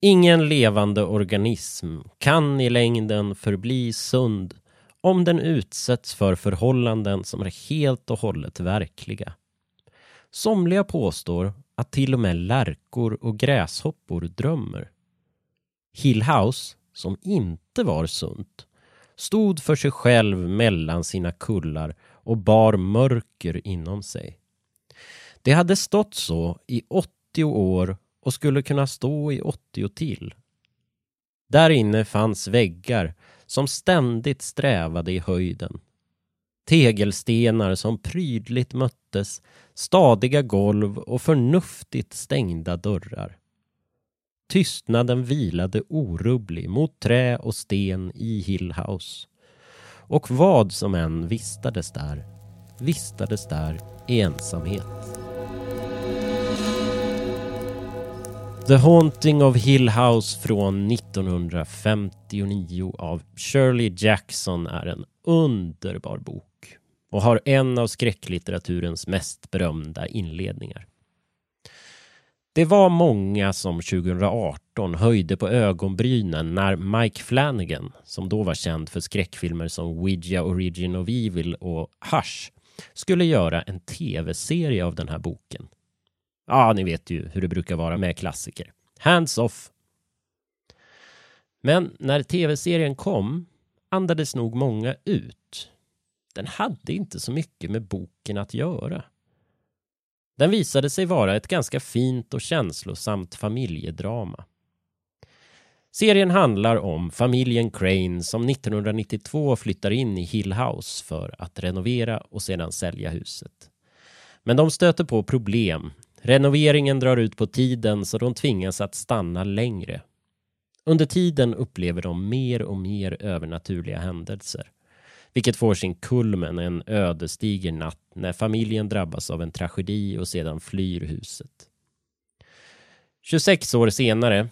Ingen levande organism kan i längden förbli sund om den utsätts för förhållanden som är helt och hållet verkliga. Somliga påstår att till och med lärkor och gräshoppor drömmer. Hillhouse, som inte var sunt, stod för sig själv mellan sina kullar och bar mörker inom sig. Det hade stått så i 80 år och skulle kunna stå i 80 till. Där inne fanns väggar som ständigt strävade i höjden. Tegelstenar som prydligt möttes, stadiga golv och förnuftigt stängda dörrar. Tystnaden vilade orubblig mot trä och sten i Hill House. Och vad som än vistades där, vistades där i ensamhet. The Haunting of Hill House från 1959 av Shirley Jackson är en underbar bok och har en av skräcklitteraturens mest berömda inledningar. Det var många som 2018 höjde på ögonbrynen när Mike Flanagan, som då var känd för skräckfilmer som Ouija Origin of Evil och Hush, skulle göra en tv-serie av den här boken. Ja, ni vet ju hur det brukar vara med klassiker. Hands off! Men när tv-serien kom andades nog många ut. Den hade inte så mycket med boken att göra. Den visade sig vara ett ganska fint och känslosamt familjedrama. Serien handlar om familjen Crane som 1992 flyttar in i Hill House för att renovera och sedan sälja huset. Men de stöter på problem Renoveringen drar ut på tiden så de tvingas att stanna längre. Under tiden upplever de mer och mer övernaturliga händelser. Vilket får sin kulmen en ödesdiger natt när familjen drabbas av en tragedi och sedan flyr huset. 26 år senare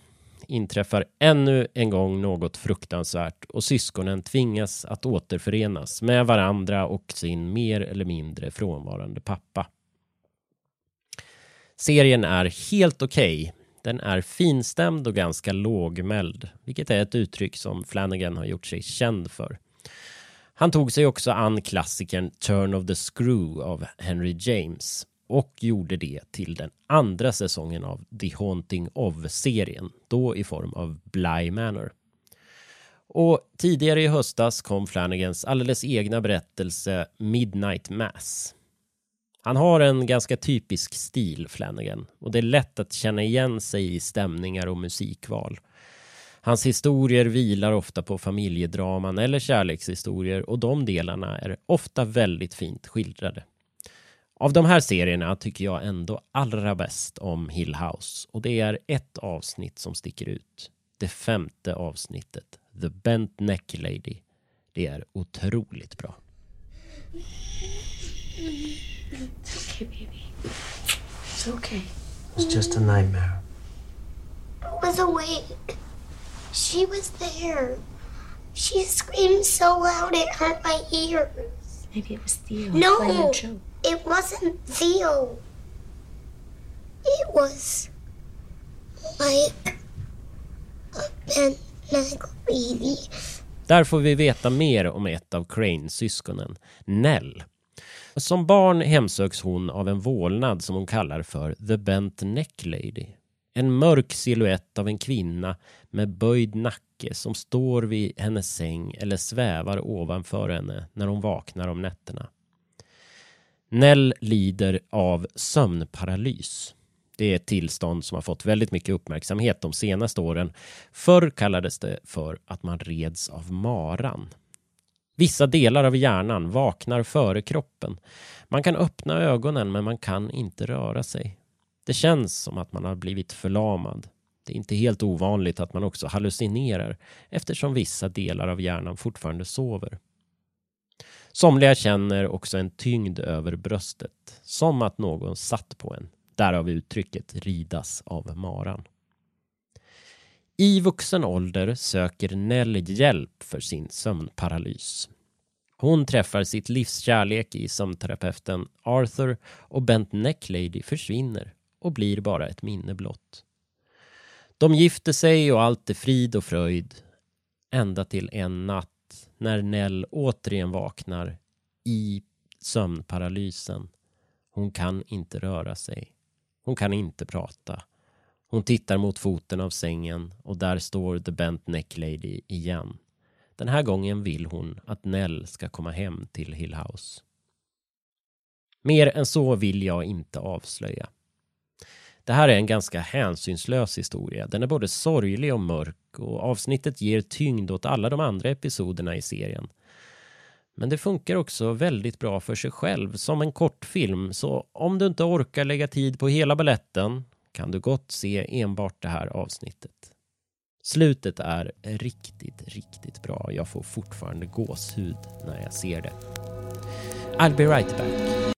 inträffar ännu en gång något fruktansvärt och syskonen tvingas att återförenas med varandra och sin mer eller mindre frånvarande pappa. Serien är helt okej. Okay. Den är finstämd och ganska lågmäld, vilket är ett uttryck som Flanagan har gjort sig känd för. Han tog sig också an klassikern Turn of the Screw av Henry James och gjorde det till den andra säsongen av The Haunting of-serien, då i form av Bly Manor. Och tidigare i höstas kom Flanagans alldeles egna berättelse Midnight Mass han har en ganska typisk stil, Flanagan, och det är lätt att känna igen sig i stämningar och musikval. Hans historier vilar ofta på familjedraman eller kärlekshistorier och de delarna är ofta väldigt fint skildrade. Av de här serierna tycker jag ändå allra bäst om Hill House och det är ett avsnitt som sticker ut. Det femte avsnittet, The Bent Neck Lady. Det är otroligt bra. Mm. It's okay, baby. It's okay. It was just a nightmare. I was awake. She was there. She screamed so loud it hurt my ears. Maybe it was Theo. No, it wasn't Theo. It was like a bent neck lady. Där får vi veta mer om ett av Cranes syskonen, Nell. Som barn hemsöks hon av en vålnad som hon kallar för The Bent Neck Lady. En mörk siluett av en kvinna med böjd nacke som står vid hennes säng eller svävar ovanför henne när hon vaknar om nätterna. Nell lider av sömnparalys. Det är ett tillstånd som har fått väldigt mycket uppmärksamhet de senaste åren. Förr kallades det för att man reds av maran. Vissa delar av hjärnan vaknar före kroppen. Man kan öppna ögonen men man kan inte röra sig. Det känns som att man har blivit förlamad. Det är inte helt ovanligt att man också hallucinerar eftersom vissa delar av hjärnan fortfarande sover. Somliga känner också en tyngd över bröstet, som att någon satt på en. Därav uttrycket ridas av maran. I vuxen ålder söker Nell hjälp för sin sömnparalys. Hon träffar sitt livs kärlek i sömnterapeuten Arthur och Bent Necklady försvinner och blir bara ett minne blott. De gifter sig och allt är frid och fröjd. Ända till en natt när Nell återigen vaknar i sömnparalysen. Hon kan inte röra sig. Hon kan inte prata. Hon tittar mot foten av sängen och där står The Bent Neck Lady igen. Den här gången vill hon att Nell ska komma hem till Hill House. Mer än så vill jag inte avslöja. Det här är en ganska hänsynslös historia. Den är både sorglig och mörk och avsnittet ger tyngd åt alla de andra episoderna i serien. Men det funkar också väldigt bra för sig själv som en kortfilm så om du inte orkar lägga tid på hela balletten kan du gott se enbart det här avsnittet. Slutet är riktigt, riktigt bra. Jag får fortfarande gåshud när jag ser det. I'll be right back.